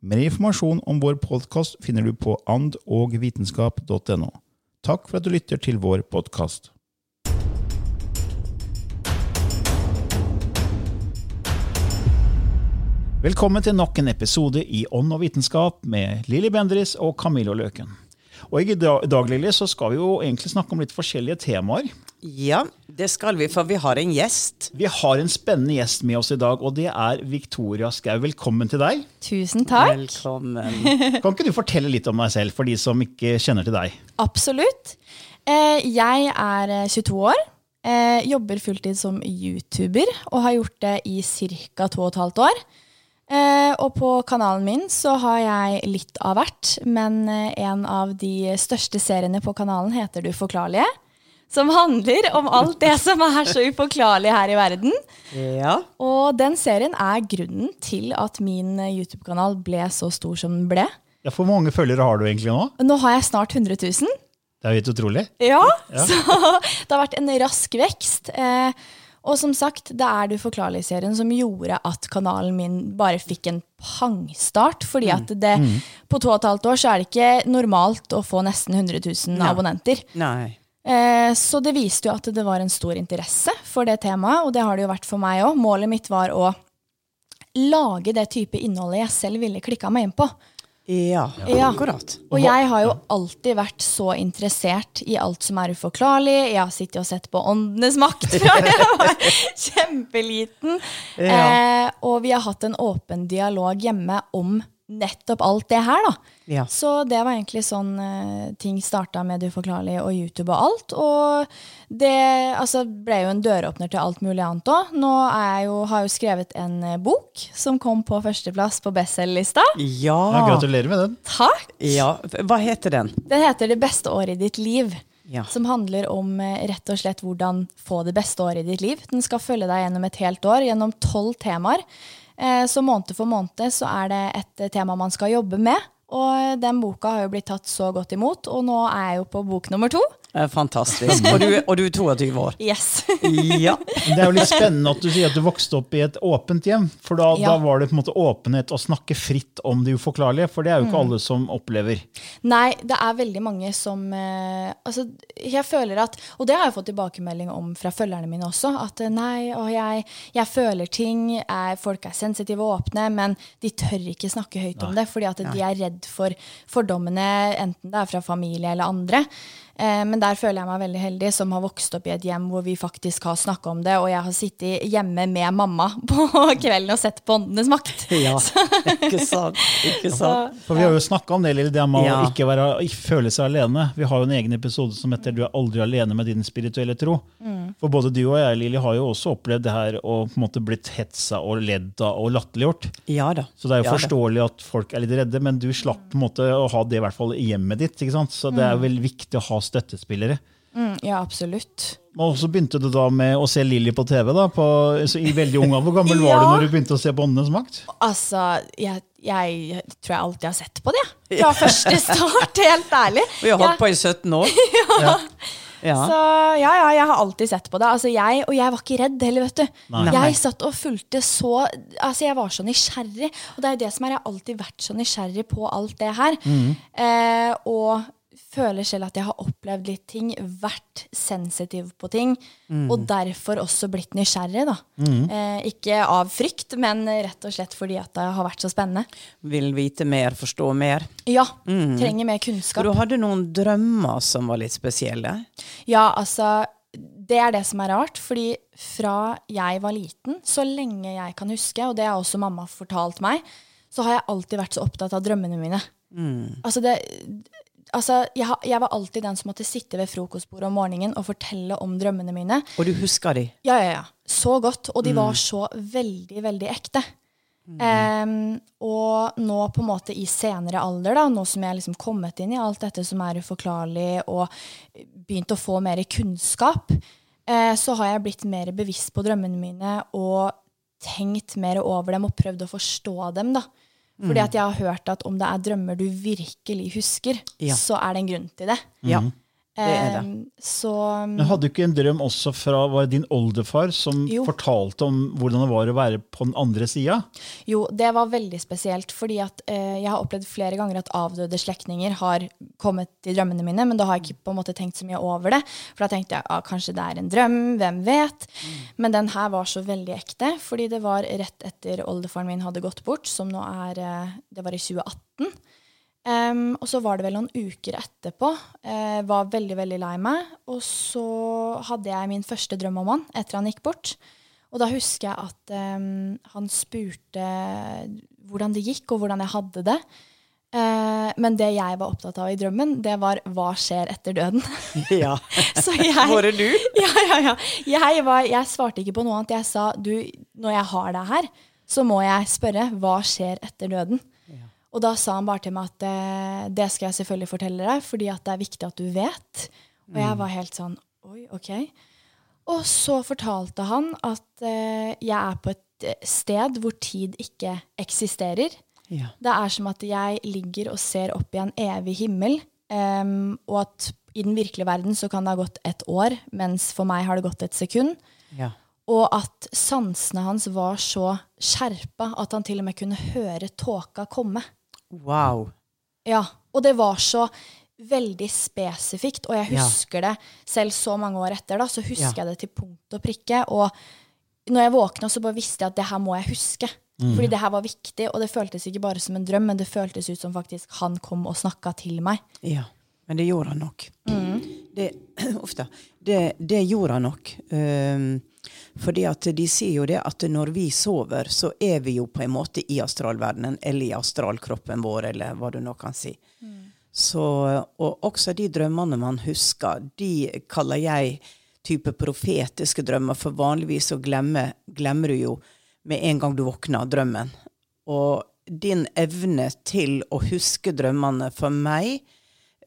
Mer informasjon om vår podkast finner du på andogvitenskap.no. Takk for at du lytter til vår podkast. Velkommen til nok en episode i Ånd og vitenskap med Lilly Bendriss og Camillo Løken. Og I dag Lili, så skal vi jo egentlig snakke om litt forskjellige temaer. Ja, det skal vi, for vi har en gjest. Vi har en spennende gjest med oss i dag, og det er Victoria Skau. Velkommen til deg. Tusen takk. Velkommen. Kan ikke du fortelle litt om deg selv, for de som ikke kjenner til deg? Absolutt. Eh, Jeg er eh, 22 år. eh, Jobber fulltid som YouTuber og har gjort det i ca. 2 12 år. Eh, Og på kanalen min så har jeg litt av hvert, men eh, en av de største seriene på kanalen heter Du forklarlige. Som handler om alt det som er så uforklarlig her i verden. Ja, Og den serien er grunnen til at min YouTube-kanal ble så stor som den ble. Ja, Hvor mange følgere har du egentlig nå? Nå har jeg snart 100 000. Det er jo helt utrolig. Ja, så det har vært en rask vekst. Eh, og som sagt, det er Du forklarlig-serien som gjorde at kanalen min bare fikk en pangstart. Fordi at det, på to og et halvt år så er det ikke normalt å få nesten 100 000 Nei. abonnenter. nei. Eh, så det viste jo at det var en stor interesse for det temaet, og det har det jo vært for meg òg. Målet mitt var å lage det type innholdet jeg selv ville klikka meg inn på. Ja, Ja. akkurat. Og jeg har jo alltid vært så interessert i alt som er uforklarlig. Jeg har sittet og sett på Åndenes makt fra jeg var kjempeliten. Eh, og vi har hatt en åpen dialog hjemme om nettopp alt det her, da. Ja. Så det var egentlig sånn uh, ting starta med Det uforklarlige og YouTube og alt. Og det altså, ble jo en døråpner til alt mulig annet òg. Nå er jeg jo, har jeg jo skrevet en eh, bok som kom på førsteplass på bestselgerlista. Ja, Ja. gratulerer med den. Takk! ja. Hva heter den? Den heter Det beste året i ditt liv. Ja. Som handler om eh, rett og slett hvordan få det beste året i ditt liv. Den skal følge deg gjennom et helt år, gjennom tolv temaer. Eh, Så måned for måned så er det et eh, tema man skal jobbe med. Og den boka har jo blitt tatt så godt imot, og nå er jeg jo på bok nummer to. Eh, Fantastisk. Og du, og du er 22 år. Yes. Ja. Det er jo litt spennende at du sier at du vokste opp i et åpent hjem. For da, Ja. da var det på en måte åpenhet å snakke fritt om det uforklarlige. For det er jo Mm. ikke alle som opplever. Nei, det er veldig mange som eh, Altså, jeg føler at Og det har jeg fått tilbakemelding om fra følgerne mine også. At eh, nei, og jeg, jeg føler ting, er, folk er sensitive og åpne, men de tør ikke snakke høyt om det fordi at de er redd for fordommene, enten det er fra familie eller andre. Eh, men der føler jeg meg veldig heldig, som har vokst opp i et hjem hvor vi faktisk har snakka om det, og jeg har sittet hjemme med mamma på kvelden og sett på Åndenes makt. ja. Ikke sant. Ikke sant. For vi har jo snakka om det, Lille, det med Ja. å ikke, være, ikke føle seg alene. Vi har jo en egen episode som heter 'Du er aldri alene med din spirituelle tro'. Mm. For både du og jeg, Lili, har jo også opplevd det her og på en måte blitt hetsa og ledd av og latterliggjort. Ja da. Så det er jo Ja da. forståelig at folk er litt redde, men du slapp på en måte å ha det i hvert fall i hjemmet ditt. ikke sant? Så det er vel viktig å ha støttespillere. Mm, ja, absolutt. Og så begynte du da med å se Lilly på TV da, på, så i veldig ung. Hvor gammel var du når du begynte å se på Åndenes makt? Altså, jeg, jeg tror jeg alltid har sett på det. Fra første start, helt ærlig. Vi har holdt Jeg- på i 17 år. ja. Så ja, ja, jeg har alltid sett på det. Altså, jeg, og jeg var ikke redd heller, vet du. Nei. Jeg satt og fulgte så Altså, jeg var så nysgjerrig. Og det er jo det som er, jeg har alltid vært så nysgjerrig på alt det her. Eh, og føler selv at jeg har opplevd litt ting, vært sensitiv på ting, og derfor også blitt nysgjerrig, da. Eh, ikke av frykt, men rett og slett fordi at det har vært så spennende. Vil vite mer, forstå mer. Ja, trenger mer kunnskap. du hadde noen drømmer som var litt spesielle. Ja, altså Det er det som er rart, fordi fra jeg var liten, så lenge jeg kan huske, og det har også mamma fortalt meg, så har jeg alltid vært så opptatt av drømmene mine. Altså, det, altså jeg, jeg var alltid den som måtte sitte ved frokostbordet om morgenen og fortelle om drømmene mine. Og du husker de. Ja, ja, ja. Så godt. Og de var så veldig, veldig ekte. Em, og nå på en måte i senere alder, da, nå som jeg liksom kommet inn i alt dette som er uforklarlig, og begynt å få mer kunnskap, uh, så har jeg blitt mer bevisst på drømmene mine og tenkt mer over dem og prøvd å forstå dem. da. Fordi at jeg har hørt at om det er drømmer du virkelig husker, Ja. så er det en grunn til det. Ja, det er det. Em, så Men hadde du ikke en drøm også fra var det din oldefar som Jo. fortalte om hvordan det var å være på den andre sida? Jo, det var veldig spesielt, fordi at eh, jeg har opplevd flere ganger at avdøde slektninger har kommet i drømmene mine, men da har jeg ikke på en måte tenkt så mye over det. For da tenkte jeg ah, kanskje det er en drøm, hvem vet. Men den her var så veldig ekte, fordi det var rett etter oldefaren min hadde gått bort, som nå er eh, Det var i 2018. Em, og så var det vel noen uker etterpå. Uh, var veldig, veldig lei meg. Og så hadde jeg min første drøm om han etter han gikk bort. Og da husker jeg at um, han spurte hvordan det gikk, og hvordan jeg hadde det. Uh, men det jeg var opptatt av i drømmen, det var hva skjer etter døden. Ja. Så jeg, Var det du? Ja, ja, ja. Jeg, var, jeg svarte ikke på noe annet. Jeg sa du, når jeg har deg her, så må jeg spørre hva skjer etter døden. Og da sa han bare til meg at eh, det skal jeg selvfølgelig fortelle deg, fordi at det er viktig at du vet. Og jeg var helt sånn oi, ok. Og så fortalte han at eh, jeg er på et eh, sted hvor tid ikke eksisterer. Ja. Det er som at jeg ligger og ser opp i en evig himmel, um, og at i den virkelige verden så kan det ha gått et år, mens for meg har det gått et sekund. ja. Og at sansene hans var så skjerpa at han til og med kunne høre tåka komme. Wow. Ja, Og det var så veldig spesifikt, og jeg Ja. husker det selv så mange år etter. da, Så husker Ja. jeg det til punkt og prikke. Og når jeg våkna, så bare visste jeg at det her må jeg huske. Fordi det her var viktig, og det føltes ikke bare som en drøm, men det føltes ut som faktisk han kom og snakka til meg. Ja, men det gjorde han nok. Det, uff da. Det, det gjorde han nok. Um, fordi at de sier jo det at når vi sover, så er vi jo på en måte i astralverdenen, eller i astralkroppen vår, eller hva du nå kan si. Så, og også de drømmene man husker, de kaller jeg type profetiske drømmer, for vanligvis så glemmer, glemmer du jo med en gang du våkner drømmen. Og din evne til å huske drømmene for meg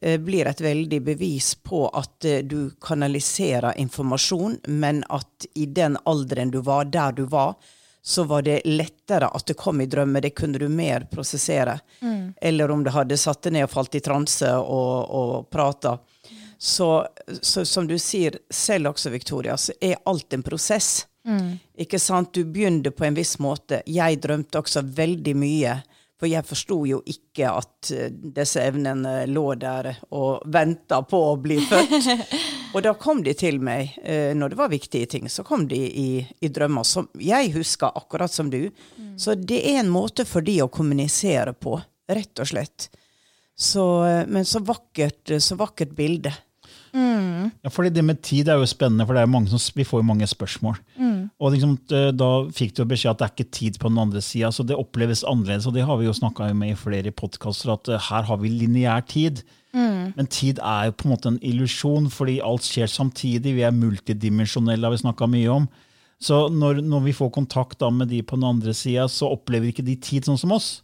blir et veldig bevis på at eh, du kanaliserer informasjon, men at i den alderen du var, der du var, så var det lettere at det kom i drømmer. Det kunne du mer prosessere. Eller om du hadde satt deg ned og falt i transe og, og prata. Så, så som du sier selv også, Victoria, så er alt en prosess. Ikke sant? Du begynte på en viss måte. Jeg drømte også veldig mye. For jeg forsto jo ikke at eh, disse evnene lå der og venta på å bli født. og da kom de til meg eh, når det var viktige ting. Så kom de i, i drømmer som jeg husker akkurat som du. Så det er en måte for de å kommunisere på, rett og slett. Så, eh, men så vakkert, så vakkert bilde. Ja, fordi det med tid er jo spennende, for som, vi får jo mange spørsmål. Og liksom, eh, Da fikk du beskjed at det er ikke tid på den andre sida, så det oppleves annerledes. Og det har vi jo snakka med i flere podkaster, at eh, her har vi lineær tid. Men tid er jo på en måte en illusjon, fordi alt skjer samtidig. Vi er multidimensjonelle, har vi snakka mye om. Så når, når vi får kontakt med de på den andre sida, så opplever ikke de tid sånn som oss.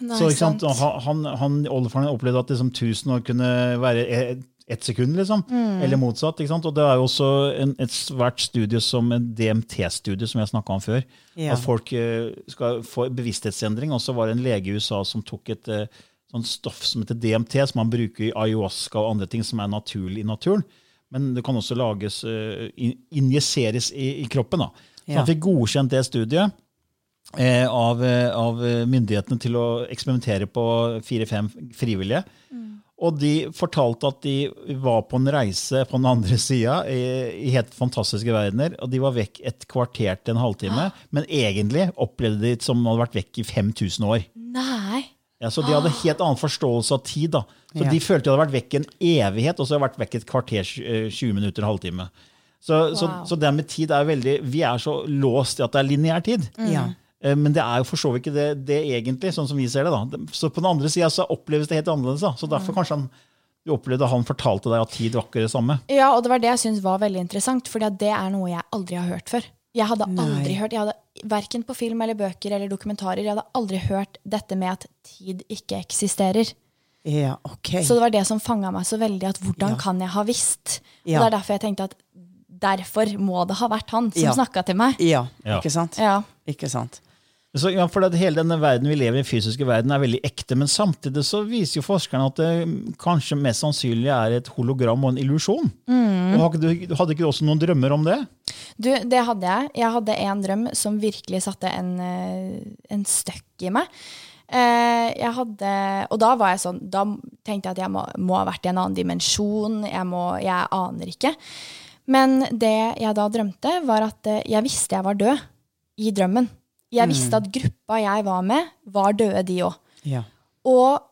Nei, så. Han, han, han, oldefaren opplevde at liksom 1000 år kunne være e- ett sekund, liksom. Eller motsatt. ikke sant? Og det er jo også en, et svært studie som en DMT-studie, som jeg snakka om før. Ja. At folk uh, skal få bevissthetsendring. Og så var det en lege i USA som tok et uh, sånt stoff som heter DMT, som man bruker i ayahuasca og andre ting som er naturlig i naturen. Men det kan også lages, uh, injiseres i, i kroppen. da. Så Ja. han fikk godkjent det studiet av, av myndighetene til å eksperimentere på fire-fem frivillige. Og de fortalte at de var på en reise på den andre sida i, i helt fantastiske verdener. Og de var vekk et kvarter til en halvtime, men egentlig opplevde de det som om de hadde vært vekk i 5000 år. Nei. Ja, så de hadde helt annen forståelse av tid. da. Så Ja. De følte de hadde vært vekk en evighet, og så hadde de vært vekk et kvarter, eh, 20 minutter, en halvtime. Så, så, Wow. så det med tid er veldig Vi er så låst i at det er lineær tid. Ja. Eh, Men det er jo for så vidt ikke det, det egentlig, sånn som vi ser det. da. Så på den andre sida så oppleves det helt annerledes. da. Så derfor kanskje han, du opplevde at han fortalte deg at tid var ikke det samme. Ja, og det var det jeg syntes var veldig interessant, for det er noe jeg aldri har hørt før. Jeg hadde aldri hørt, jeg hadde Verken på film eller bøker eller dokumentarer jeg hadde aldri hørt dette med at tid ikke eksisterer. ja, ok. Så det var det som fanga meg så veldig, at hvordan Ja. kan jeg ha visst? Ja. Og det er derfor jeg tenkte at derfor må det ha vært han som Ja. snakka til meg. Ja, Ja. ikke sant? Ja. Ikke sant? Så, ja, for Hele denne verden vi lever i, den fysiske verden, er veldig ekte. Men samtidig så viser jo forskerne at det mm, kanskje mest sannsynlig er et hologram og en illusjon. Du, hadde ikke du også noen drømmer om det? Du, det hadde jeg. Jeg hadde en drøm som virkelig satte en, eh, en støkk i meg. Eh, jeg hadde, og da var jeg sånn, da tenkte jeg at jeg må, må ha vært i en annen dimensjon. Jeg, må, jeg aner ikke. Men det jeg da drømte, var at eh, jeg visste jeg var død i drømmen. Jeg visste at gruppa jeg var med, var døde, de òg. Ja. Og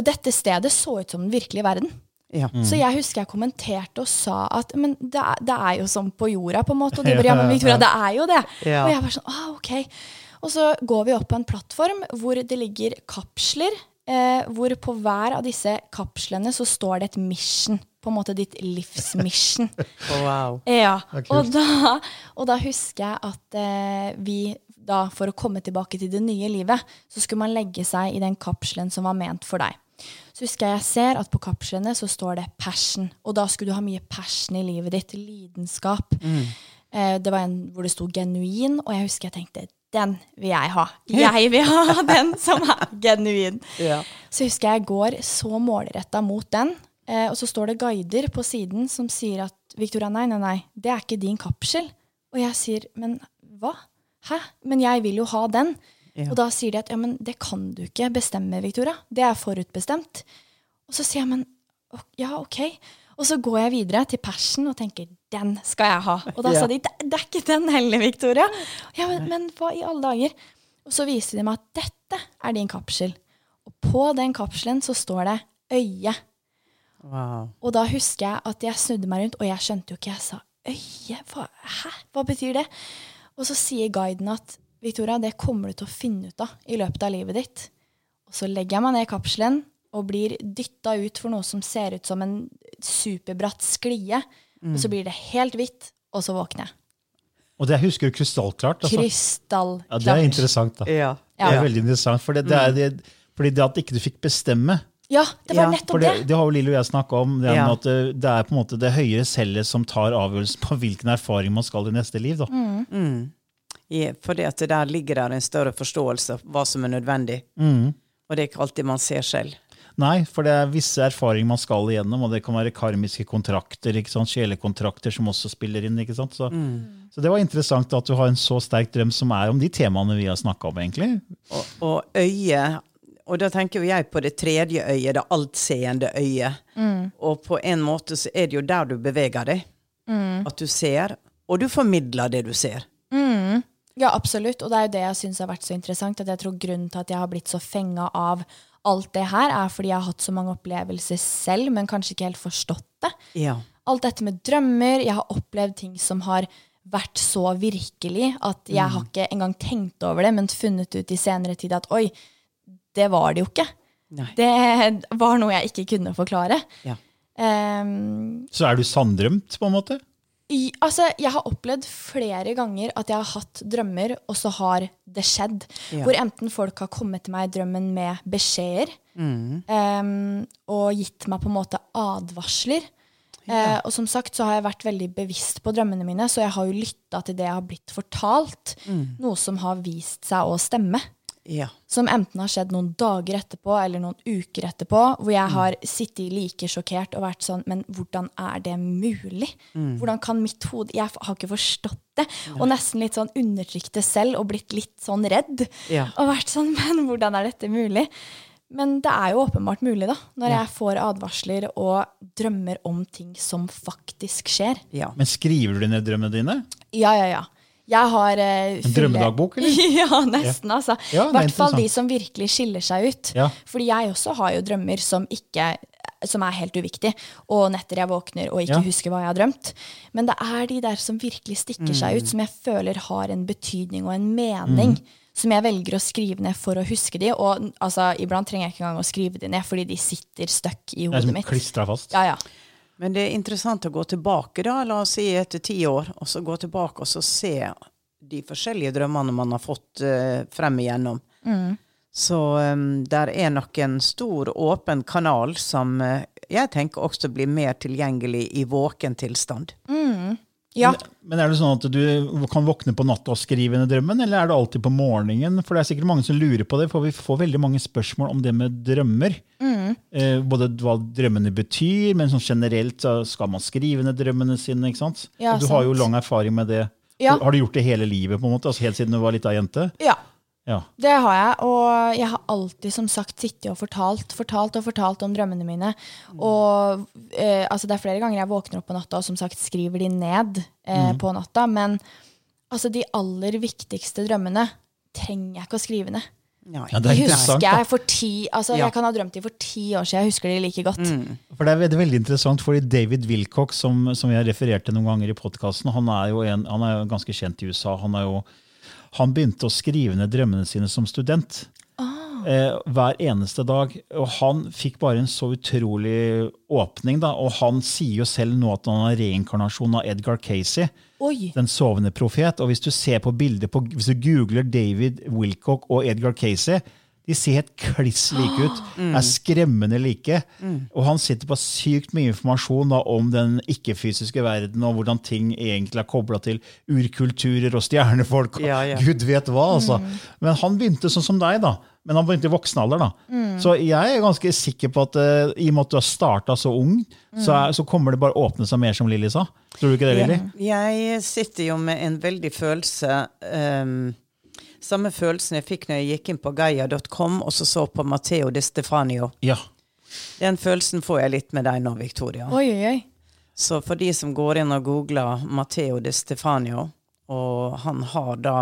dette stedet så ut som den virkelige verden. Ja. Så jeg husker jeg kommenterte og sa at men det er, det er jo som på jorda, på en måte. Og de bare ja, men Victoria, det er jo det. Ja. Og jeg var sånn, ah, ok. Og så går vi opp på en plattform hvor det ligger kapsler. Eh, hvor på hver av disse kapslene så står det et mission. På en måte ditt livsmission. Wow. Ja, og da, og da husker jeg at eh, vi da, for å komme tilbake til det nye livet, så skulle man legge seg i den kapselen som var ment for deg. Så husker jeg jeg ser at på kapslene så står det passion, og da skulle du ha mye passion i livet ditt, lidenskap. Eh, det var en hvor det sto genuin, og jeg husker jeg tenkte, den vil jeg ha. Jeg vil ha den som er genuin. Ja. Så husker jeg jeg går så målretta mot den, eh, og så står det guider på siden som sier at Victoria, nei, nei, nei, det er ikke din kapsel. Og jeg sier, men hva? Hæ? Men jeg vil jo ha den. Ja. Og da sier de at ja, men det kan du ikke bestemme, Victoria. Det er forutbestemt. Og så sier jeg, men ja, ok. Og så går jeg videre til persen og tenker den skal jeg ha. Og da Ja. sa de det, er ikke den heller, Victoria. Ja, men, men hva i alle dager? Og så viste de meg at dette er din kapsel. Og på den kapselen så står det øye. Wow. Og da husker jeg at jeg snudde meg rundt, og jeg skjønte jo ikke. Jeg sa øye? Hva, hæ? Hva betyr det? Og så sier guiden at Victoria, det kommer du til å finne ut av i løpet av livet ditt. Og så legger jeg meg ned i kapselen og blir dytta ut for noe som ser ut som en superbratt sklie. Og så blir det helt hvitt, og så våkner jeg. Og det husker du krystallklart. Altså. Krystallklart. Ja, det er interessant. da. Ja. Det er veldig interessant, for det, det er det, fordi det at ikke du fikk bestemme Ja, det var Ja, nettopp det, det. det har jo Lille og jeg snakka om. Det, Ja. at det, det er på en måte det høyere cellet som tar avgjørelsen på hvilken erfaring man skal i neste liv. Da. Ja, fordi at der ligger der en større forståelse av hva som er nødvendig. Og det er ikke alltid man ser selv. Nei, for det er visse erfaringer man skal igjennom, og det kan være karmiske kontrakter, ikke sant? sjelekontrakter som også spiller inn. ikke sant? Så, så det var interessant at du har en så sterk drøm som er om de temaene vi har snakka om. egentlig. Og, og øyet Og da tenker jeg på det tredje øyet, det altseende øyet. Og på en måte så er det jo der du beveger deg. At du ser, og du formidler det du ser. Ja, absolutt. Og det er jo det jeg syns har vært så interessant. At jeg tror grunnen til at jeg har blitt så fenga av alt det her, er fordi jeg har hatt så mange opplevelser selv, men kanskje ikke helt forstått det. Ja. Alt dette med drømmer. Jeg har opplevd ting som har vært så virkelig at jeg har ikke engang tenkt over det, men funnet ut i senere tid at oi, det var det jo ikke. Nei. Det var noe jeg ikke kunne forklare. Ja. Um, Så er du sanndrømt, på en måte? I, altså, jeg har opplevd flere ganger at jeg har hatt drømmer, og så har det skjedd. Ja. Hvor enten folk har kommet til meg i drømmen med beskjeder, em, og gitt meg på en måte advarsler. Eh, og som sagt så har jeg vært veldig bevisst på drømmene mine, så jeg har jo lytta til det jeg har blitt fortalt. Noe som har vist seg å stemme. Ja. Som enten har skjedd noen dager etterpå eller noen uker etterpå, hvor jeg har sittet like sjokkert og vært sånn Men hvordan er det mulig? Hvordan kan mitt hode Jeg har ikke forstått det. Og nesten litt sånn undertrykt det selv og blitt litt sånn redd. Ja. Og vært sånn Men hvordan er dette mulig? Men det er jo åpenbart mulig, da. Når jeg får advarsler og drømmer om ting som faktisk skjer. ja. Men skriver du ned drømmene dine? Ja, ja, ja. Jeg har eh, En drømmedagbok, eller? ja, nesten, altså. I Ja, er hvert fall de som virkelig skiller seg ut. Ja. Fordi jeg også har jo drømmer som ikke som er helt uviktig, og netter jeg våkner og ikke Ja. husker hva jeg har drømt. Men det er de der som virkelig stikker seg Mm. ut, som jeg føler har en betydning og en mening. Som jeg velger å skrive ned for å huske de. Og altså, iblant trenger jeg ikke engang å skrive de ned, fordi de sitter støkk i Det er hodet som mitt. fast. Ja, ja. Men det er interessant å gå tilbake, da, la oss si etter ti år, og så gå tilbake og så se de forskjellige drømmene man har fått uh, frem igjennom. Så um, der er nok en stor, åpen kanal som uh, jeg tenker også blir mer tilgjengelig i våken tilstand. Ja. Men er det sånn at du kan våkne på natta og skrive ned drømmen, eller er det alltid på morgenen? For det er sikkert mange som lurer på det, for vi får veldig mange spørsmål om det med drømmer. Eh, både hva drømmene betyr, men sånn generelt så skal man skrive ned drømmene sine. ikke sant? Ja, du du har jo lang erfaring med det. Ja. Har du gjort det hele livet, på en måte? Altså Helt siden du var lita jente? ja. Ja. Det har jeg, og jeg har alltid som sagt sittet og fortalt, fortalt og fortalt om drømmene mine. Og eh, altså Det er flere ganger jeg våkner opp på natta og som sagt skriver de ned eh, på natta. Men altså de aller viktigste drømmene trenger jeg ikke å skrive ned. Ja, det er husker jeg for ti altså Ja. Jeg kan ha drømt de for ti år siden, jeg husker de like godt. For det er veldig, veldig interessant, fordi David Wilcock, som, som jeg refererte noen ganger i podkasten, han er jo en, han er jo ganske kjent i USA. Han, er jo, han begynte å skrive ned drømmene sine som student. Eh, hver eneste dag. Og han fikk bare en så utrolig åpning. Da, og han sier jo selv nå at han er reinkarnasjon av Edgar Casey. Oi! Den sovende profet. Og hvis du ser på bildet på, hvis du googler David Wilcock og Edgar Casey, de ser helt kliss like ut. Er skremmende like. Og han sitter på sykt mye informasjon da, om den ikke-fysiske verden, og hvordan ting egentlig er kobla til urkulturer og stjernefolk. og Ja, ja. Gud vet hva, altså. Men han begynte sånn som deg, da. Men han begynte i voksen alder. da. Så jeg er ganske sikker på at uh, i og med at du har starta så ung, så, er, så kommer det bare å åpne seg mer, som Lilly sa. Tror du ikke det, Lilly? Jeg sitter jo med en veldig følelse ehm, Samme følelsen jeg fikk når jeg gikk inn på gaia.com og så så på Matteo de Stefanio. Ja. Den følelsen får jeg litt med deg nå, Victoria. Oi, oi, oi. Så for de som går inn og googler Matteo de Stefanio, og han har da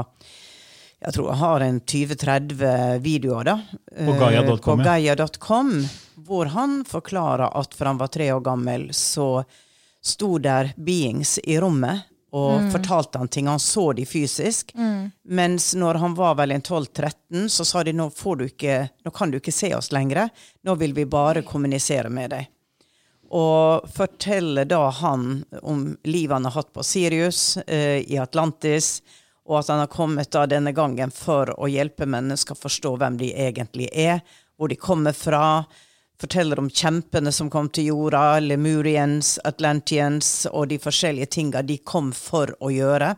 jeg tror han har en 20-30 videoer da. På gaia.com, Gaia På gaia.com, hvor han forklarer at for han var tre år gammel, så sto der beings i rommet og fortalte han ting. Han så de fysisk. Mens når han var vel en 12-13, så sa de nå, får du ikke, nå kan du ikke se oss lenger. Nå vil vi bare kommunisere med deg. Og forteller da han om livet han har hatt på Sirius, eh, i Atlantis, og at han har kommet da denne gangen for å hjelpe mennesker forstå hvem de egentlig er, hvor de kommer fra. Forteller om kjempene som kom til jorda, Lemurians, Atlantians og de forskjellige tinga de kom for å gjøre.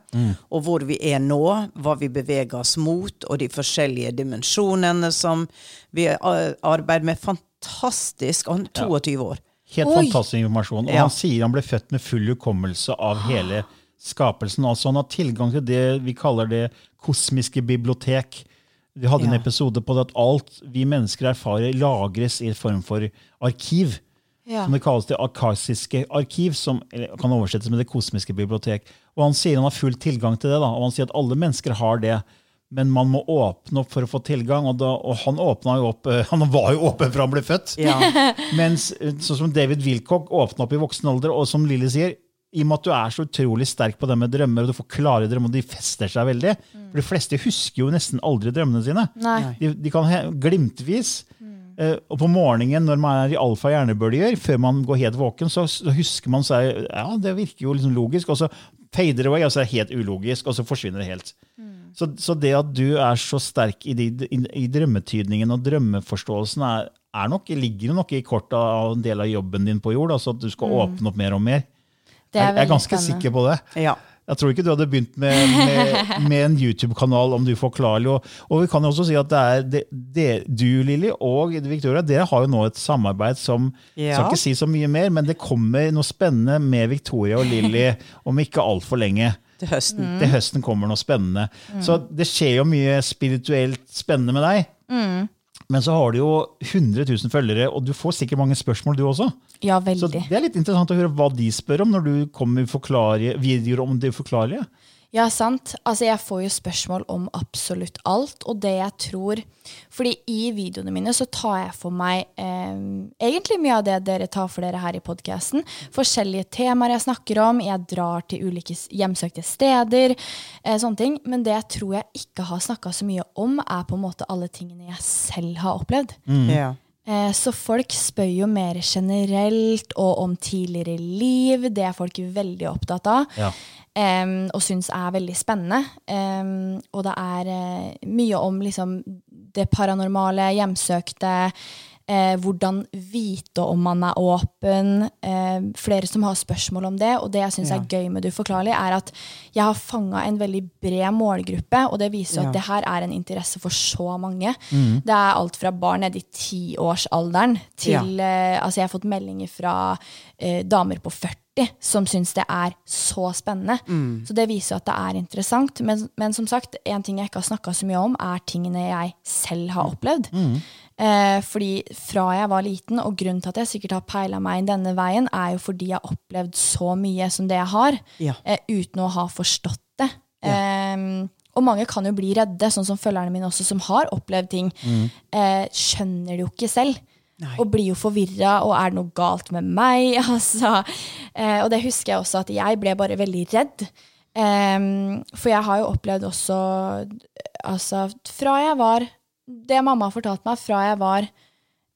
Og hvor vi er nå, hva vi beveger oss mot, og de forskjellige dimensjonene som vi arbeider med. Fantastisk. Og han er 22 år. Helt Oi. fantastisk informasjon. Og Ja. han sier han ble født med full hukommelse av hele skapelsen. Altså han har tilgang til det vi kaller det kosmiske bibliotek. Vi hadde en episode på det at alt vi mennesker erfarer, lagres i en form for arkiv. Ja. Som det kalles det arkasiske arkiv, som kan oversettes med det kosmiske bibliotek. Og Han sier han har full tilgang til det, da, og han sier at alle mennesker har det. Men man må åpne opp for å få tilgang, og, da, og han åpna jo opp, han var jo åpen fra han ble født. Ja. Mens eh, sånn som David Wilcock åpna opp i voksen alder, og som Lilly sier, i og med at du er så utrolig sterk på det med drømmer, og du får klare drømmer, og de fester seg veldig For de fleste husker jo nesten aldri drømmene sine. De, de kan he- glimtvis. Mm. Uh, og på morgenen når man er i alfa hjernebølger, før man går helt våken, så, så husker man seg Ja, det virker jo liksom logisk, og så fader away, og så er det helt ulogisk, og så forsvinner det helt. Så, så det at du er så sterk i, de, i, i drømmetydningen og drømmeforståelsen, er, er nok, ligger nok i kortet av en del av jobben din på jord, altså at du skal åpne opp mer og mer. Det er jeg, jeg er ganske spennende. sikker på det. Ja. Jeg tror ikke du hadde begynt med, med, med en YouTube-kanal om du forklarer. Og, og vi kan jo også si at det er det, det, du, Lilly, og Victoria, dere har jo nå et samarbeid som Ja. Skal ikke si så mye mer, men det kommer noe spennende med Victoria og Lilly om ikke altfor lenge. Til høsten. Til høsten kommer noe spennende. Så det skjer jo mye spirituelt spennende med deg. Men så har du jo 100 000 følgere, og du får sikkert mange spørsmål, du også. Ja, veldig. Så det er litt interessant å høre hva de spør om når du kommer med videoer om det uforklarlige. Ja, sant. Altså, jeg får jo spørsmål om absolutt alt, og det jeg tror Fordi i videoene mine så tar jeg for meg eh, egentlig mye av det dere tar for dere her i podkasten. Forskjellige temaer jeg snakker om. Jeg drar til ulike hjemsøkte steder. Eh, sånne ting. Men det jeg tror jeg ikke har snakka så mye om, er på en måte alle tingene jeg selv har opplevd. Ja. Eh, Så folk spør jo mer generelt og om tidligere liv. Det er folk veldig opptatt av. Ja. Em, og syns er veldig spennende. Um, og det er uh, mye om liksom, det paranormale, hjemsøkte. uh, hvordan vite om man er åpen. Uh, flere som har spørsmål om det. Og det jeg syns Ja. er gøy med det uforklarlige, er at jeg har fanga en veldig bred målgruppe, og det viser Ja. at det her er en interesse for så mange. Det er alt fra barn nede i tiårsalderen til eh, Altså, jeg har fått meldinger fra damer på 40 som syns det er så spennende. Så det viser jo at det er interessant. Men, men som sagt, en ting jeg ikke har snakka så mye om, er tingene jeg selv har opplevd. Eh, fordi fra jeg var liten, og grunnen til at jeg sikkert har peila meg denne veien, er jo fordi jeg har opplevd så mye som det jeg har, Ja. eh, uten å ha forstått det. Em, og mange kan jo bli redde, sånn som følgerne mine også, som har opplevd ting. Eh, skjønner det jo ikke selv. Nei. Og blir jo forvirra, og er det noe galt med meg? Altså, eh, og det husker jeg også, at jeg ble bare veldig redd. Em, for jeg har jo opplevd også Altså, fra jeg var Det mamma har fortalt meg, fra jeg var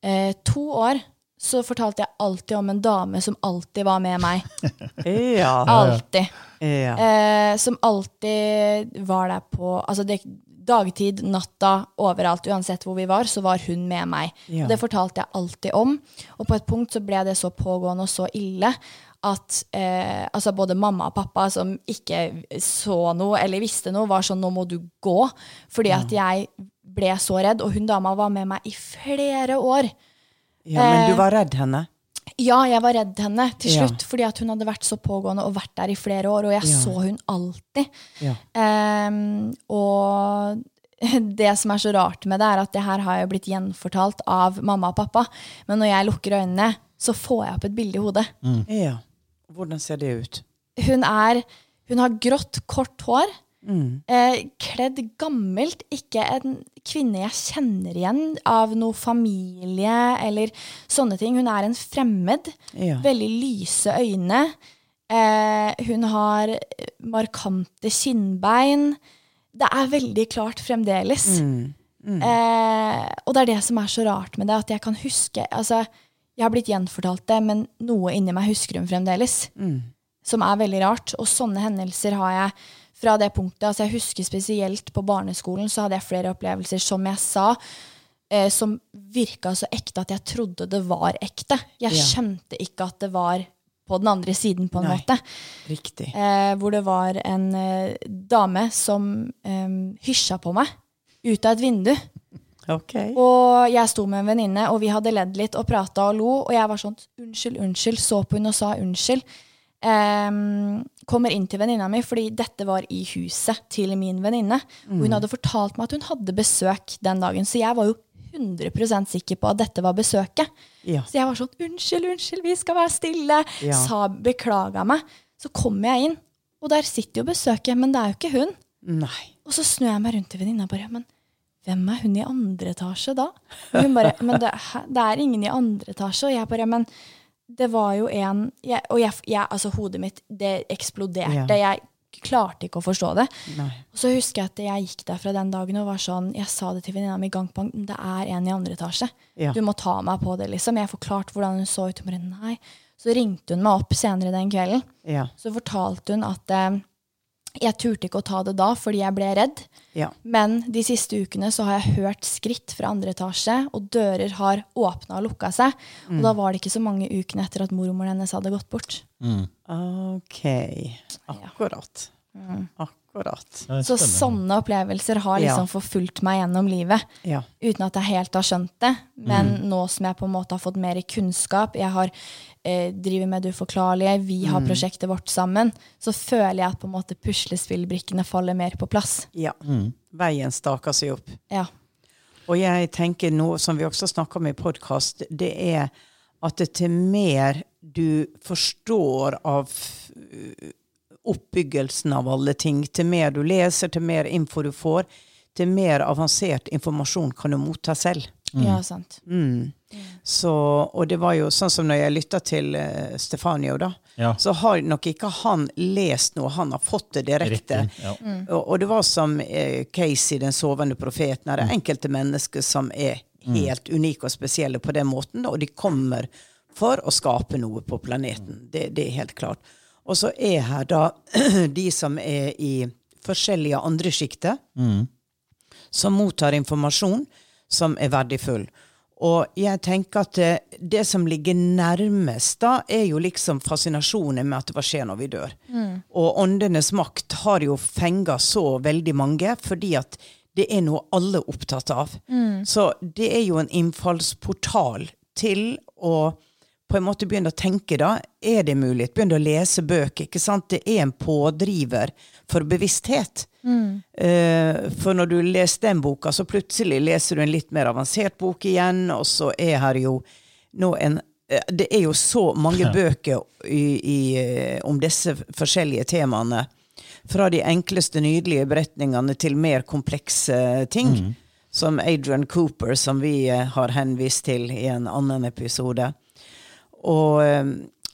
eh, to år, så fortalte jeg alltid om en dame som alltid var med meg. Ja. Alltid. ja. Eh, som alltid var der på altså det, Dagtid, natta, overalt. Uansett hvor vi var, så var hun med meg. Ja. Det fortalte jeg alltid om. Og på et punkt så ble det så pågående og så ille at eh, altså både mamma og pappa, som ikke så noe eller visste noe, var sånn 'nå må du gå'. Fordi at jeg ble så redd. Og hun dama var med meg i flere år. ja. Men eh, du var redd henne? Ja, jeg var redd henne til Ja. slutt, fordi at hun hadde vært så pågående og vært der i flere år, og jeg Ja. så hun alltid. Ja. Um, og det som er så rart med det, er at det her har jo blitt gjenfortalt av mamma og pappa, men når jeg lukker øynene, så får jeg opp et bilde i hodet. Ja. Hvordan ser det ut? Hun er Hun har grått, kort hår. Mm. Eh, kledd gammelt. Ikke en kvinne jeg kjenner igjen av noe familie eller sånne ting. Hun er en fremmed. Ja. Veldig lyse øyne. Eh, hun har markante kinnbein. Det er veldig klart fremdeles. Eh, og det er det som er så rart med det, at jeg kan huske altså, Jeg har blitt gjenfortalt det, men noe inni meg husker hun fremdeles. Som er veldig rart. Og sånne hendelser har jeg fra det punktet. Altså, jeg husker spesielt på barneskolen så hadde jeg flere opplevelser, som jeg sa, eh, som virka så ekte at jeg trodde det var ekte. Jeg Ja. skjønte ikke at det var på den andre siden, på en Nei. måte. Riktig. Eh, hvor det var en eh, dame som eh, hysja på meg ut av et vindu. Okay. Og jeg sto med en venninne, og vi hadde ledd litt og prata og lo. Og jeg var sånn unnskyld, unnskyld. Så på henne og sa unnskyld. Ehm, kommer inn til venninna mi, fordi dette var i huset til min venninne. Mm. hun hadde fortalt meg at hun hadde besøk den dagen, så jeg var jo 100% sikker på at dette var besøket. Ja. Så jeg var sånn unnskyld, unnskyld, vi skal være stille. Ja. Sa beklaga meg. Så kommer jeg inn, og der sitter jo besøket, men det er jo ikke hun. Nei. Og så snur jeg meg rundt til venninna bare Men hvem er hun i andre etasje da? Og hun bare Men det, det er ingen i andre etasje. Og jeg bare Men det var jo en jeg, Og jeg, jeg, altså hodet mitt, det eksploderte. Ja. Jeg klarte ikke å forstå det. Nei. Og så husker jeg at jeg gikk derfra den dagen og var sånn, jeg sa det til venninna mi gang på gang, det er en i andre etasje. Ja. Du må ta meg på det, liksom. Jeg forklarte hvordan hun så ut. Hun bare, nei. Så ringte hun meg opp senere den kvelden. Ja. Så fortalte hun at eh, jeg turte ikke å ta det da fordi jeg ble redd. Ja. Men de siste ukene så har jeg hørt skritt fra andre etasje, og dører har åpna og lukka seg. Og da var det ikke så mange ukene etter at mormoren hennes hadde gått bort. OK. Akkurat. Akkurat. Er Så sånne opplevelser har liksom Ja. forfulgt meg gjennom livet. Ja. Uten at jeg helt har skjønt det. Men nå som jeg på en måte har fått mer kunnskap, jeg har eh, driver med det uforklarlige, vi har prosjektet vårt sammen, så føler jeg at på en måte puslespillbrikkene faller mer på plass. ja. Veien staker seg opp. Ja. Og jeg tenker noe som vi også snakker om i podkast, det er at det til mer du forstår av uh, oppbyggelsen av alle ting, til mer du leser, til mer info du får, til mer avansert informasjon kan du motta selv. Ja, sant. Så, og det var jo sånn som når jeg lytta til uh, Stefanio, da, Ja. så har nok ikke han lest noe, han har fått det direkte. Riktig, ja. Og, og det var som uh, Casey, den sovende profeten, er det enkelte mennesker som er helt unike og spesielle på den måten, og de kommer for å skape noe på planeten. Det, det er helt klart. Og så er her da de som er i forskjellige andre sjikter, som mottar informasjon som er verdifull. Og jeg tenker at det, det som ligger nærmest, da, er jo liksom fascinasjonen med at hva skjer når vi dør. Og åndenes makt har jo fenga så veldig mange, fordi at det er noe alle er opptatt av. Så det er jo en innfallsportal til å på en måte begynne å tenke, da. Er det mulig? Begynne å lese bøker. ikke sant? Det er en pådriver for bevissthet. Eh, for når du leser den boka, så plutselig leser du en litt mer avansert bok igjen, og så er her jo nå en eh, Det er jo så mange bøker i, i, eh, om disse forskjellige temaene. Fra de enkleste, nydelige beretningene til mer komplekse ting. Som Adrian Cooper, som vi har henvist til i en annen episode. Og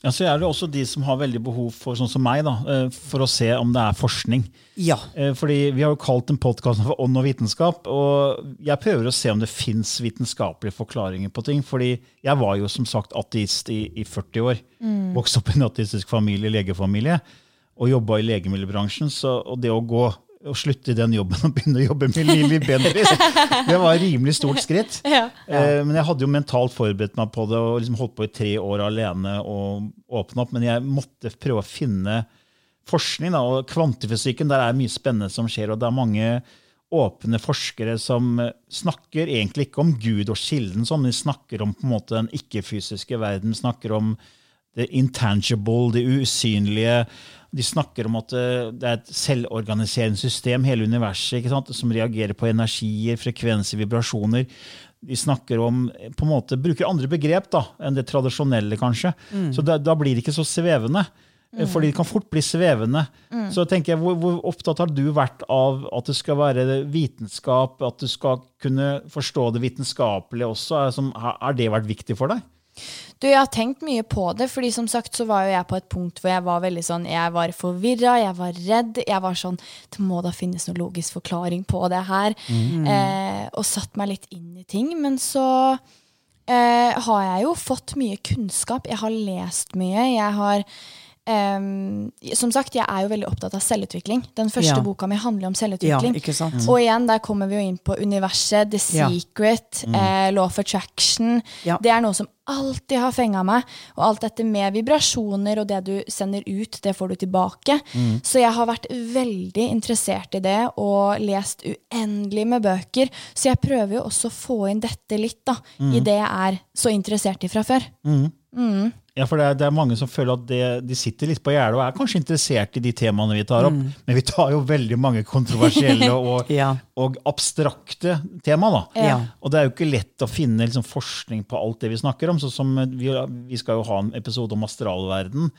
Ja, så er det også de som har veldig behov for sånn som meg, da, eh, for å se om det er forskning. ja. Eh, Fordi Vi har jo kalt den podkasten for Ånd og vitenskap. og Jeg prøver å se om det fins vitenskapelige forklaringer på ting. fordi jeg var jo som sagt ateist i, i 40 år. Vokste opp i en ateistisk familie, legefamilie, og jobba i legemiddelbransjen. Så, og det å gå og slutte i den jobben og begynne å jobbe med Lilly Bendriss, det var et rimelig stort skritt. Eh, Men jeg hadde jo mentalt forberedt meg på det og liksom holdt på i tre år alene og åpne opp. Men jeg måtte prøve å finne forskning. Da, og Kvantifysikken, der er mye spennende som skjer. og det er mange åpne forskere som snakker egentlig ikke om Gud og kilden, sånn, men de snakker om på en måte den ikke-fysiske verden. snakker om det intangible, det usynlige. De snakker om at eh, det er et selvorganiserende system, hele universet, som reagerer på energier, frekvenser, vibrasjoner. De snakker om, eh, på en måte, bruker andre begrep da, enn det tradisjonelle, kanskje. Så da, da blir det ikke så svevende. Mm. Fordi det kan fort bli svevende. Så tenker jeg, hvor, hvor opptatt har du vært av at det skal være vitenskap, at du skal kunne forstå det vitenskapelige også? Har det vært viktig for deg? Du, jeg har tenkt mye på det, fordi som sagt så var jo jeg på et punkt hvor jeg var veldig sånn, jeg var forvirra, jeg var redd. Jeg var sånn Det må da finnes noen logisk forklaring på det her. Eh, og satt meg litt inn i ting. Men så eh, har jeg jo fått mye kunnskap. Jeg har lest mye. Jeg har ehm, Som sagt, jeg er jo veldig opptatt av selvutvikling. Den første Ja. boka mi handler om ja, selvutvikling. ikke sant? Og igjen, der kommer vi jo inn på universet, The Ja. Secret, eh, Law of Attraction. Ja. Det er noe som alltid har fenga meg. Og alt dette med vibrasjoner og det du sender ut, det får du tilbake. Så jeg har vært veldig interessert i det og lest uendelig med bøker. Så jeg prøver jo også å få inn dette litt da, i det jeg er så interessert i fra før. Ja, for det er, det er mange som føler at det, de sitter litt på gjerdet og er kanskje interessert i de temaene vi tar opp, men vi tar jo veldig mange kontroversielle og, Ja. og abstrakte tema. da. Ja. Og det er jo ikke lett å finne liksom, forskning på alt det vi snakker om. sånn som vi, vi skal jo ha en episode om astralverden,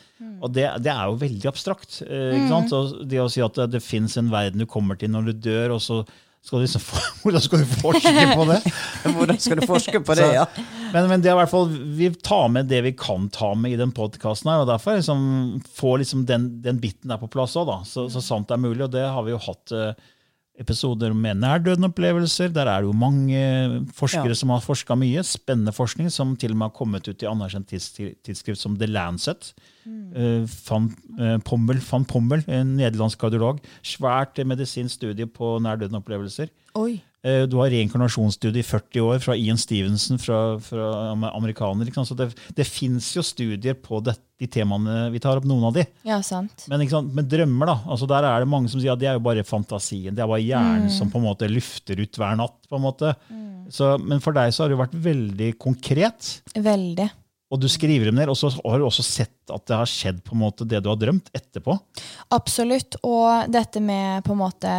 og det, det er jo veldig abstrakt. Eh, ikke sant? Så det å si at det, det fins en verden du kommer til når du dør, og så skal liksom, hvordan skal du forske på det? Hvordan skal du forske på det, ja? Men, men det er i hvert fall, vi tar med det vi kan ta med i den podkasten. Og derfor liksom, få liksom den, den biten der på plass òg, så, så sant det er mulig. Og det har vi jo hatt eh, episoder med nærdøden-opplevelser. Der er det jo mange forskere Ja. som har forska mye. Spennende forskning som til og med har kommet ut i anerkjent tidsskrift som The Lancet. Eh, van, eh, Pommel, van Pommel, en nederlandsk kardiolog. Svært medisinsk studie på nærdøden-opplevelser. Eh, Du har reinkarnasjonsstudie i 40 år fra Ian Stevenson, fra, fra amerikaner. Ikke sant? Så det, det fins jo studier på det, de temaene vi tar opp, noen av de. Ja, sant. Men ikke sant? med drømmer, da. altså Der er det mange som sier at det er jo bare fantasien. Det er bare hjernen som på en måte lufter ut hver natt. på en måte. Så, men for deg så har det jo vært veldig konkret. Veldig. Og du skriver dem ned, og så har du også sett at det har skjedd på en måte det du har drømt, etterpå. Absolutt. Og dette med på en måte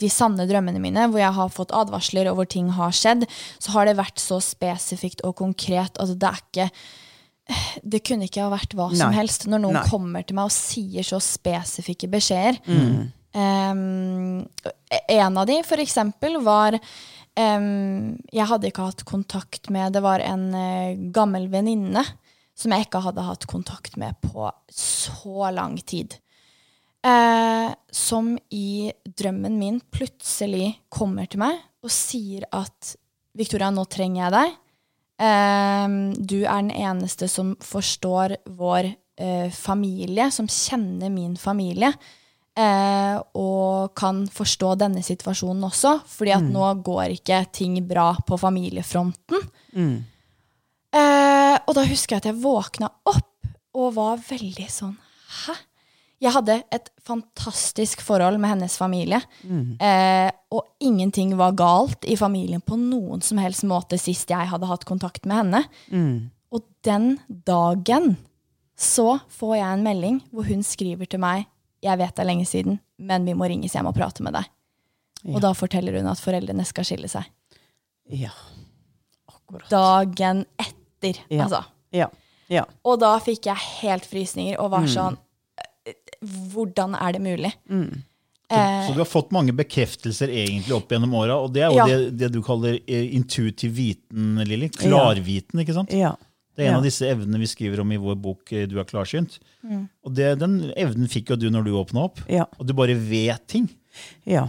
de sanne drømmene mine, hvor jeg har fått advarsler og hvor ting har skjedd, så har det vært så spesifikt og konkret. Altså, det er ikke Det kunne ikke ha vært hva som Nei. helst. Når noen Nei. kommer til meg og sier så spesifikke beskjeder. Um, en av de, for eksempel, var um, Jeg hadde ikke hatt kontakt med Det var en uh, gammel venninne som jeg ikke hadde hatt kontakt med på så lang tid. Eh, som i drømmen min plutselig kommer til meg og sier at Victoria, nå trenger jeg deg. Eh, du er den eneste som forstår vår eh, familie, som kjenner min familie. Eh, og kan forstå denne situasjonen også, fordi at nå går ikke ting bra på familiefronten. Eh, og da husker jeg at jeg våkna opp og var veldig sånn Hæ? Jeg hadde et fantastisk forhold med hennes familie. Eh, og ingenting var galt i familien på noen som helst måte sist jeg hadde hatt kontakt med henne. Og den dagen så får jeg en melding hvor hun skriver til meg Jeg vet det er lenge siden, men vi må ringes hjem og prate med deg. Og da forteller hun at foreldrene skal skille seg. Ja. Akkurat. Dagen etter, Ja. altså. Ja. ja. Og da fikk jeg helt frysninger og var sånn «Eh, Hvordan er det mulig? Så du har fått mange bekreftelser egentlig opp gjennom åra, og det er jo Ja. det, det du kaller eh, intuitiv viten, Lilly. Klarviten, ikke sant? ja. Det er en Ja. av disse evnene vi skriver om i vår bok eh, Du er klarsynt. Og det, den evnen fikk jo du når du åpna opp. Ja. Og du bare vet ting. Ja.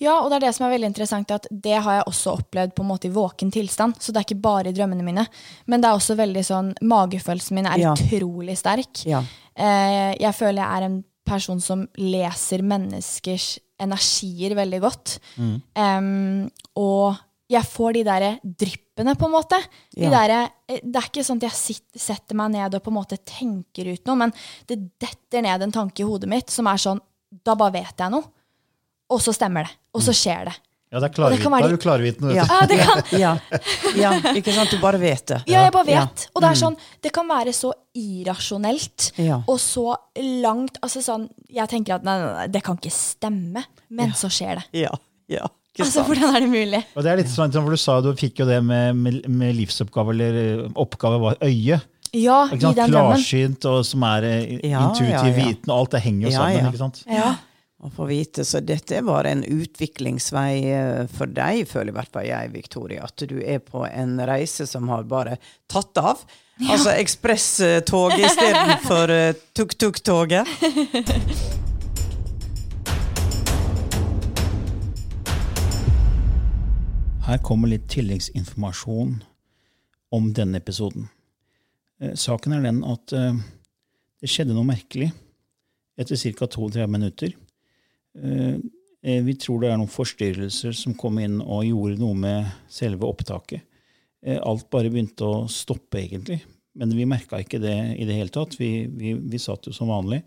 Ja, og det er det som er veldig interessant, at det har jeg også opplevd på en måte i våken tilstand. Så det er ikke bare i drømmene mine. Men det er også veldig sånn Magefølelsen min er Ja. utrolig sterk. Ja. Eh, jeg føler jeg er en person som leser menneskers energier veldig godt. Em, og jeg får de derre dryppene, på en måte. De Ja. derre- eh, det er ikke sånn at jeg sitter, setter meg ned og på en måte tenker ut noe, men det detter ned en tanke i hodet mitt som er sånn Da bare vet jeg noe. Og så stemmer det. Og så skjer det. Ja, det er Og det kan klarviten. Da er du klarviten. Ja. Ja, det kan, ja. ja. Ikke sant? Du bare vet det. Ja, jeg bare Ja. vet. Og det er sånn, det kan være så irrasjonelt Ja. og så langt altså sånn, Jeg tenker at nei, nei, nei, det kan ikke stemme, men så skjer det. Ja. ja. Altså. Hvordan er det mulig? Og det er litt sånn, for Du sa du fikk jo det med, med, med livsoppgave, eller eh, oppgave var øye. Ja, Ikke i den. Klarsynt, og som er eh, Ja, intuitiv ja, ja. viten. og Alt det henger jo Ja, sammen. ja. ikke sant? Ja. Å få vite, så dette var en utviklingsvei eh, for deg, føler i hvert fall jeg, Victoria. At du er på en reise som har bare tatt av. Altså ekspresstog istedenfor uh, tuk-tuk-toget. Her kommer litt tilleggsinformasjon om denne episoden. Eh, Saken er den at eh, det skjedde noe merkelig etter ca. 32 minutter. Eh, eh, Vi tror det er noen forstyrrelser som kom inn og gjorde noe med selve opptaket. Eh, Alt bare begynte å stoppe, egentlig. Men vi merka ikke det i det hele tatt. Vi, vi, vi satt jo som vanlig.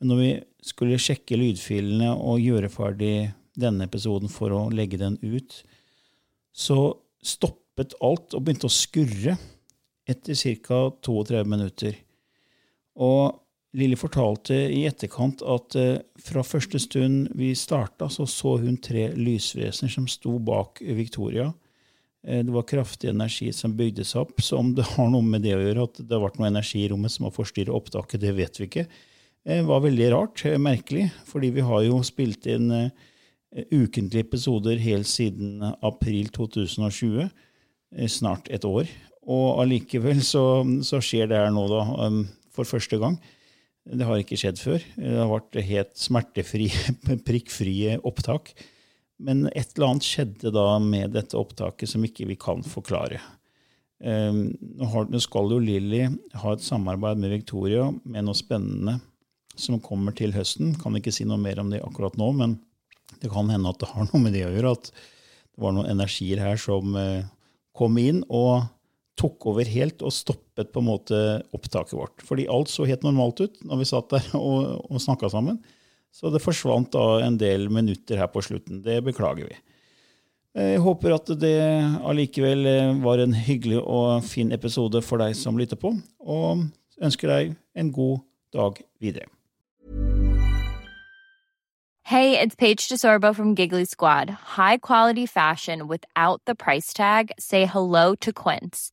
Men når vi skulle sjekke lydfilene og gjøre ferdig denne episoden for å legge den ut, så stoppet alt og begynte å skurre etter ca. 32 minutter. Og Lilly fortalte i etterkant at eh, fra første stund vi starta, så så hun tre lysvesener som sto bak Victoria. Eh, det var kraftig energi som bygde seg opp, så om det har noe med det å gjøre, at det har vært noe energi i rommet som har forstyrret opptaket, det vet vi ikke. Det var veldig rart, eh, merkelig, fordi vi har jo spilt inn eh, eh, ukentlige episoder helt siden april 2020. eh, Snart et år. Og allikevel så, så skjer det her nå, da, for første gang. Det har ikke skjedd før. Det har vært helt smertefrie, prikkfrie opptak. Men et eller annet skjedde da med dette opptaket som ikke vi kan forklare. Um, Nå skal jo Lilly ha et samarbeid med Victoria med noe spennende som kommer til høsten. Kan ikke si noe mer om det akkurat nå, men det kan hende at det har noe med det å gjøre. At det var noen energier her som eh, kom inn og tok over helt og stoppet på en måte opptaket vårt. Fordi alt så helt normalt ut når vi satt der og, og snakka sammen. Så det forsvant da en del minutter her på slutten. Det beklager vi. Jeg håper at det allikevel eh, var en hyggelig og fin episode for deg som lytter på, og ønsker deg en god dag videre. Hey, it's Paige DeSorbo from Giggly Squad. High quality fashion without the price tag. Say hello to Quince.